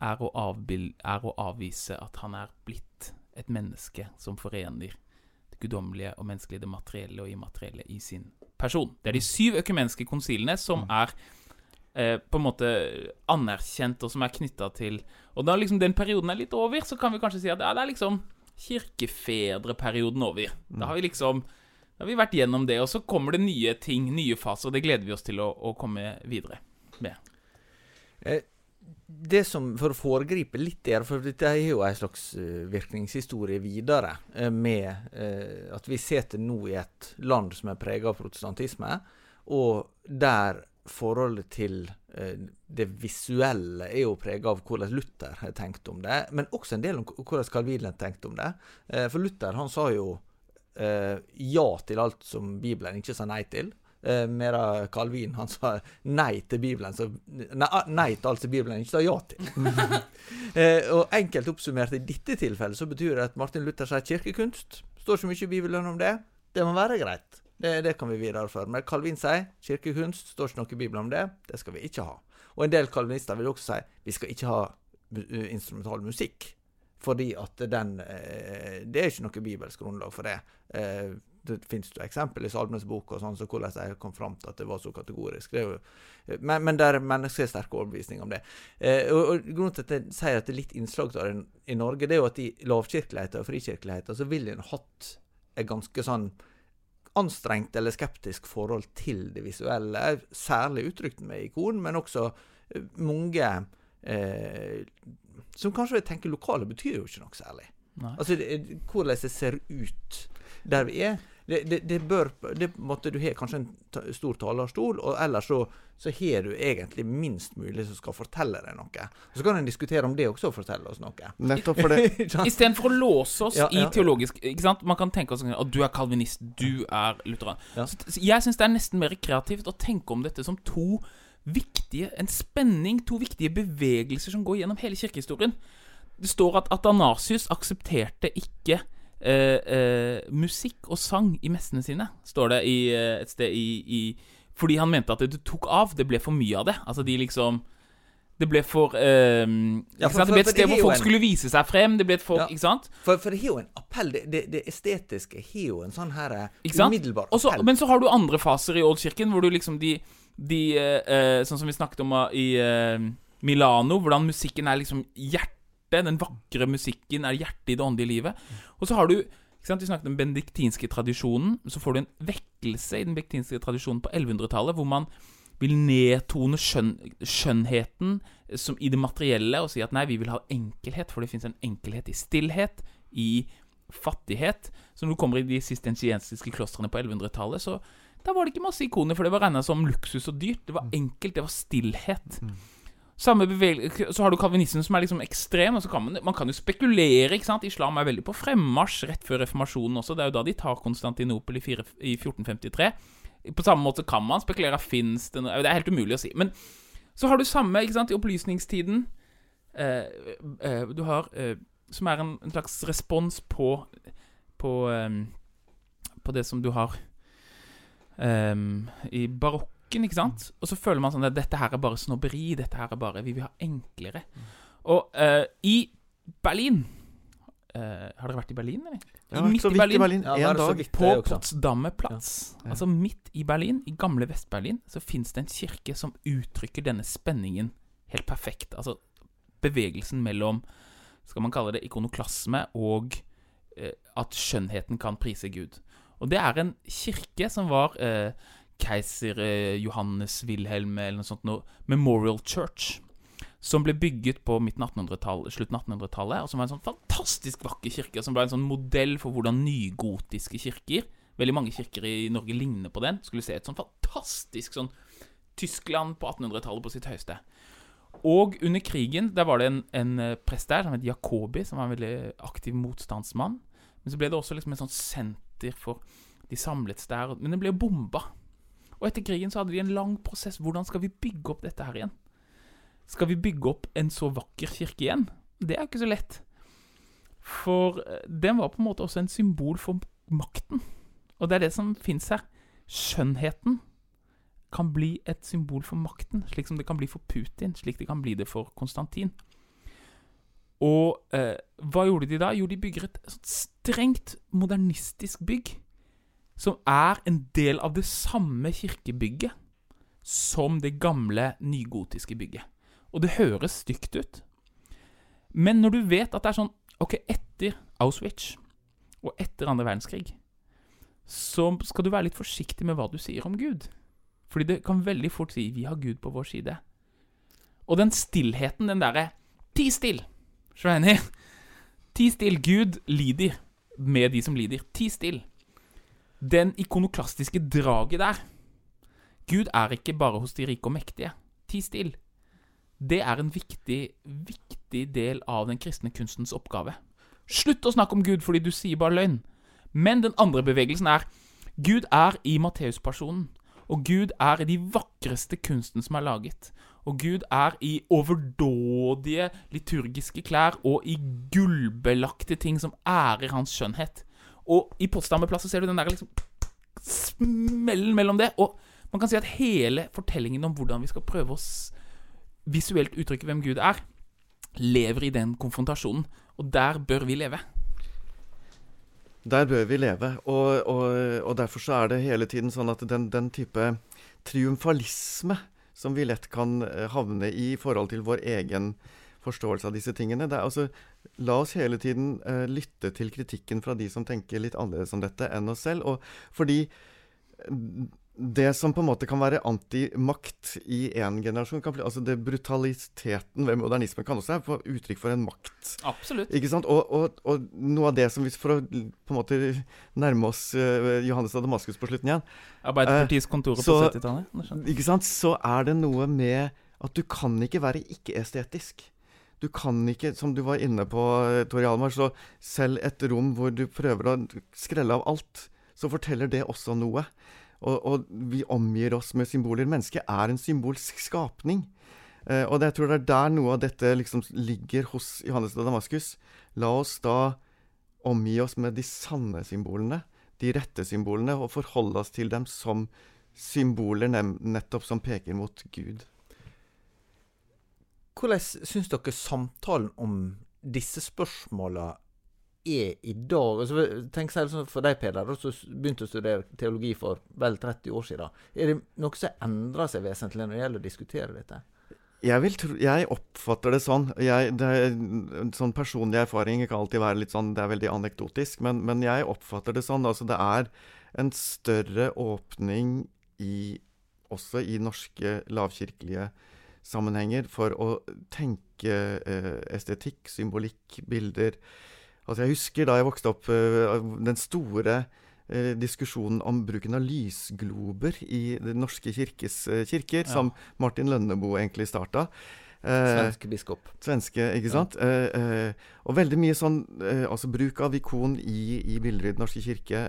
er å, avbilde, er å avvise at han er blitt et menneske som forener det guddommelige og menneskelige, det materielle og immaterielle i sin person. Det er de syv økumenske konsilene som Mm. er eh, på en måte anerkjent, og som er knytta til Og da liksom den perioden er litt over, så kan vi kanskje si at ja, det er liksom kirkefedreperioden over. Da har vi liksom da har vi vært gjennom det, og så kommer det nye ting, nye faser, og det gleder vi oss til å, å komme videre med. Eh, det som, For å foregripe litt der, for dette er jo en slags eh, virkningshistorie videre, eh, med at vi sitter nå i et land som er prega av protestantisme, og der forholdet til det visuelle er jo prega av hvordan Luther har tenkt om det, men også en del om hvordan Calvin har tenkt om det. For Luther han sa jo ja til alt som Bibelen ikke sa nei til. Eh, Medan Calvin han sa nei til Bibelen, så, nei, ah, nei til alt som Bibelen ikke sa ja til. (laughs) eh, og enkelt oppsummert i dette tilfellet så betyr det at Martin Luther sier kirkekunst. Står så mye i Bibelen om det. Det må være greit. Det, det kan vi videreføre. Men Calvin sier kirkekunst. Står ikke noe i Bibelen om det. Det skal vi ikke ha. Og en del kalvinister vil også si vi skal ikke ha uh, instrumental musikk. Fordi at den eh, Det er ikke noe bibelsk grunnlag for det. Eh, det finnes jo eksempel i Salmenes bok og sånn, så hvordan de kom fram til at det var så kategorisk. Det er jo, eh, men, men der mennesker har sterk overbevisning om det. Og, og Grunnen til at jeg sier at det er litt innslag av det i Norge, det er jo at i lavkirkeligheten og frikirkeligheten så vil en hatt et ganske sånn anstrengt eller skeptisk forhold til det visuelle, særlig uttrykt med ikon, men også mange eh, som kanskje vil tenke lokale betyr jo ikke noe særlig. Nei. Altså, det, hvordan det ser ut der vi er. Det, det, det bør det måtte Du har kanskje en ta, stor talerstol, og ellers så, så har du egentlig minst mulig som skal fortelle deg noe. Og Så kan en diskutere om det også forteller oss noe. Nettopp for det. (laughs) Istedenfor å låse oss Ja, ja. i teologisk ikke sant? Man kan tenke oss at du er kalvinist, du er lutheran. Ja. Jeg syns det er nesten mer kreativt å tenke om dette som to viktige En spenning, to viktige bevegelser som går gjennom hele kirkehistorien. Det står at Atanasius aksepterte ikke eh, eh, musikk og sang i messene sine, står det i, eh, et sted i, i Fordi han mente at det tok av. Det ble for mye av det. Altså de liksom Det ble for eh, Ja, for- sant? Det ble et sted hvor folk en- skulle vise seg frem. Det ble et folk, Ja. Ikke sant? For, for det har jo en appell. Det, det, det estetiske har jo en sånn her eh, umiddelbar appell. Også, men så har du andre faser i Oldkirken, hvor du liksom de, de eh, eh, Sånn som vi snakket om eh, i eh, Milano, hvordan musikken er liksom hjertet. Den vakre musikken er hjertet i det åndelige livet. Og så har du ikke sant, Vi snakket om den benediktinske tradisjonen. Så får du en vekkelse i den benediktinske tradisjonen på 1100-tallet, hvor man vil nedtone skjønn, skjønnheten som i det materielle og si at nei, vi vil ha enkelhet, for det fins en enkelhet i stillhet, i fattighet. Så når du kommer i de sistensiensiske klostrene på 1100-tallet, så da var det ikke masse ikoner, for det var regna som luksus og dyrt. Det var enkelt, det var stillhet. Samme bevegelse Så har du kalvinismen som er liksom ekstrem. Og så kan man, man kan jo spekulere. ikke sant? Islam er veldig på fremmarsj rett før reformasjonen også. Det er jo da de tar Konstantinopel i, fire, i 1453. På samme måte kan man spekulere. Fins det noe Det er helt umulig å si. Men så har du samme ikke sant, i opplysningstiden. Eh, eh, du har eh, Som er en, en slags respons på På, eh, på det som du har eh, i barokken, ikke sant? Og så føler man sånn at dette her er bare snobberi. Dette her er bare Vi vil ha enklere. Og uh, i Berlin Uh, Har dere vært i Berlin, eller? Har Midt i Berlin. i Berlin. Ja, en dag. På Det også. Potsdamer plass, Ja. altså midt i Berlin, i gamle Vest-Berlin, så fins det en kirke som uttrykker denne spenningen helt perfekt. Altså bevegelsen mellom, skal man kalle det, ikonoklasme og eh, at skjønnheten kan prise Gud. Og det er en kirke som var eh, keiser eh, Johannes Wilhelm eller noe sånt noe, Memorial Church. Som ble bygget på midten av 1800-tallet, slutten av 1800-tallet. Og som var en sånn fantastisk vakker kirke. Som ble en sånn modell for hvordan nygotiske kirker Veldig mange kirker i Norge ligner på den. Skulle se et sånn fantastisk sånn Tyskland på 1800-tallet på sitt høyeste. Og under krigen der var det en, en eh, prest der som het Jacobi, som var en veldig aktiv motstandsmann. Men så ble det også liksom en sånn senter for De samledes der. Men det ble jo bomba. Og etter krigen så hadde de en lang prosess. Hvordan skal vi bygge opp dette her igjen? Skal vi bygge opp en så vakker kirke igjen? Det er ikke så lett. For eh, den var på en måte også en symbol for makten. Og det er det som fins her. Skjønnheten kan bli et symbol for makten, slik som det kan bli for Putin, slik det kan bli det for Konstantin. Og eh, hva gjorde de da? Jo, de bygger et sånt strengt modernistisk bygg. Som er en del av det samme kirkebygget som det gamle nygotiske bygget. Og det høres stygt ut. Men når du vet at det er sånn Ok, etter Auschwitz og etter andre verdenskrig så skal du være litt forsiktig med hva du sier om Gud. Fordi det kan veldig fort si 'vi har Gud på vår side'. Og den stillheten, den derre 'ti still', Shreini. Ti still. Gud lider med de som lider. Ti still. Den ikonoklastiske draget der. Gud er ikke bare hos de rike og mektige. Ti still. Det er en viktig, viktig del av den kristne kunstens oppgave. Slutt å snakke om Gud fordi du sier bare løgn. Men den andre bevegelsen er Gud er i Matteuspersonen. Og Gud er i de vakreste kunsten som er laget. Og Gud er i overdådige liturgiske klær og i gullbelagte ting som ærer hans skjønnhet. Og i Potsdamerplasset ser du den der liksom smellen mellom det. Og man kan si at hele fortellingen om hvordan vi skal prøve å visuelt uttrykke hvem Gud er, lever i den konfrontasjonen. Og der bør vi leve. Der bør vi leve. Og, og, og, derfor så er det hele tiden sånn at den, den, type triumfalisme som vi lett kan eh, havne i i forhold til vår egen forståelse av disse tingene det er altså, La oss hele tiden uh, lytte til kritikken fra de som tenker litt annerledes om dette enn oss selv. Og fordi det som på en måte kan være antimakt i én generasjon kan bli, altså det Brutaliteten ved modernismen kan også være uttrykk for en makt. Absolutt. Ikke sant? Og, og, og, noe av det som vi For å på en måte nærme oss uh, Johannes av Damaskus på slutten igjen Arbeiderpartiets uh, kontorer på 70-tallet? Ikke sant? Så er det noe med at du kan ikke være ikke-estetisk. Du kan ikke, som du var inne på, Tori Almar, så selv et rom hvor du prøver å skrelle av alt, så forteller det også noe. Og, og, vi omgir oss med symboler. Mennesket er en symbolsk skapning. Eh, og jeg tror det er der noe av dette liksom ligger hos Johannes av Damaskus. La oss da omgi oss med de sanne symbolene, de rette symbolene, og forholde oss til dem som symboler nettopp som peker mot Gud. Hvordan syns dere samtalen om disse spørsmåla er i dag altså, Tenk seg liksom For deg, Peder, som begynte å studere teologi for vel 30 år siden. Er det noe som endrer seg vesentlig når det gjelder å diskutere dette? Jeg, tro, jeg oppfatter det sånn. Jeg, det er sånn personlig erfaring kan alltid være litt sånn Det er veldig anekdotisk, men, men jeg oppfatter det sånn. Altså, det er en større åpning i Også i norske lavkirkelige sammenhenger for å tenke eh, estetikk, symbolikk, bilder Altså Jeg husker da jeg vokste opp, uh, den store uh, diskusjonen om bruken av lysglober i Den norske kirkes uh, kirker, ja. som Martin Lønneboe egentlig starta. Svenske biskop. Svenske, ikke sant? Ja. og veldig mye sånn Altså bruk av ikon i, i bilder i Den norske kirke.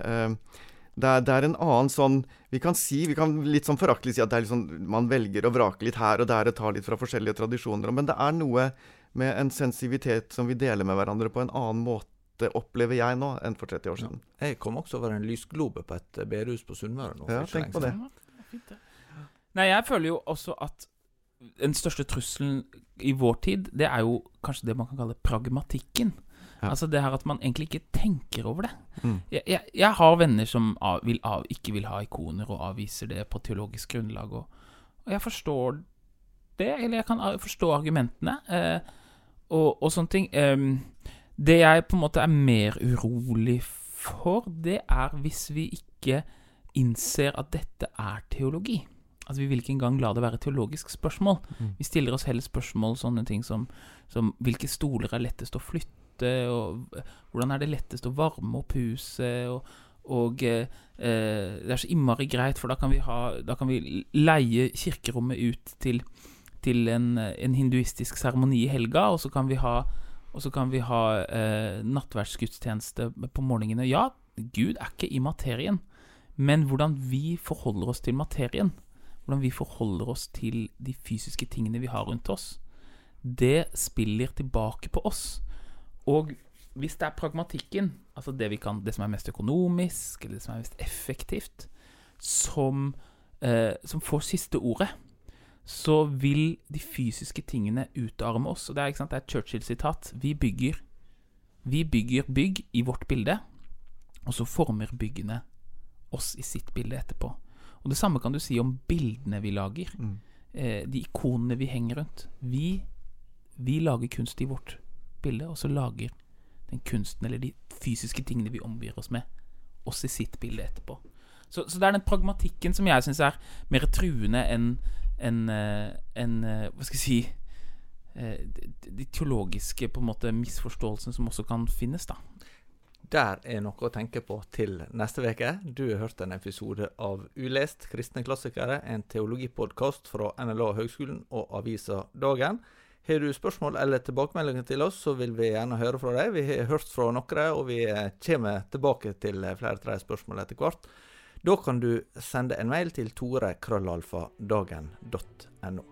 Det er, det er, en annen sånn Vi kan si, vi kan litt sånn foraktelig si at det er liksom, man velger å vrake litt her og der og tar litt fra forskjellige tradisjoner. Men det er noe med en sensivitet som vi deler med hverandre på en annen måte opplever jeg nå enn for 30 år siden. Ja. Jeg kom også over en lysglobe på et bedehus på Sunnmøre nå. Ja, tenk på det. Nei, jeg føler jo også at den største trusselen i vår tid, det er jo kanskje det man kan kalle pragmatikken. Ja. Altså det her at man egentlig ikke tenker over det. Mm. Jeg, jeg, jeg, har venner som av, vil av, ikke vil ha ikoner, og avviser det på teologisk grunnlag. Og, og jeg forstår det, eller jeg kan forstå argumentene, eh, og, og, sånne ting. Um, det jeg på en måte er mer urolig for, det er hvis vi ikke innser at dette er teologi. Altså Vi vil ikke engang la det være et teologisk spørsmål. Mm. Vi stiller oss heller spørsmål sånne ting som, som hvilke stoler er lettest å flytte, og hvordan er det lettest å varme opp huset, og, og eh, eh, det er så innmari greit, for da kan vi, ha, da kan vi leie kirkerommet ut til, til en, en hinduistisk seremoni i helga, og så kan vi ha, kan vi ha eh, nattverdsgudstjeneste på morgenene. Ja, Gud er ikke i materien, men hvordan vi forholder oss til materien, hvordan vi forholder oss til de fysiske tingene vi har rundt oss, det spiller tilbake på oss. Og hvis det er pragmatikken, altså det, kan, det som er mest økonomisk, eller det som er mest effektivt, som, eh, som får siste ordet, så vil de fysiske tingene utarme oss. Og det er, ikke sant, det er et Churchill-sitat. Vi bygger Vi bygger bygg i vårt bilde, og så former byggene oss i sitt bilde etterpå. Og det samme kan du si om bildene vi lager. Mm. Eh, de ikonene vi henger rundt. Vi, vi lager kunst i vårt bilde, og så lager den kunsten eller de fysiske tingene vi omgir oss med, oss i sitt bilde etterpå. Så, så det er den pragmatikken som jeg syns er mer truende enn enn en eh, Hva skal jeg si eh, de, de teologiske på en måte misforståelsene som også kan finnes, da. Der er noe å tenke på til neste uke. Du har hørt en episode av Ulest kristne klassikere, en teologipodkast fra NLA Høgskolen og avisa Dagen. Har du spørsmål eller tilbakemeldinger til oss, så vil vi gjerne høre fra deg. Vi har hørt fra noen, og vi kommer tilbake til flere tre spørsmål etter hvert. Da kan du sende en mail til tore.krøllalfa.dagen.no.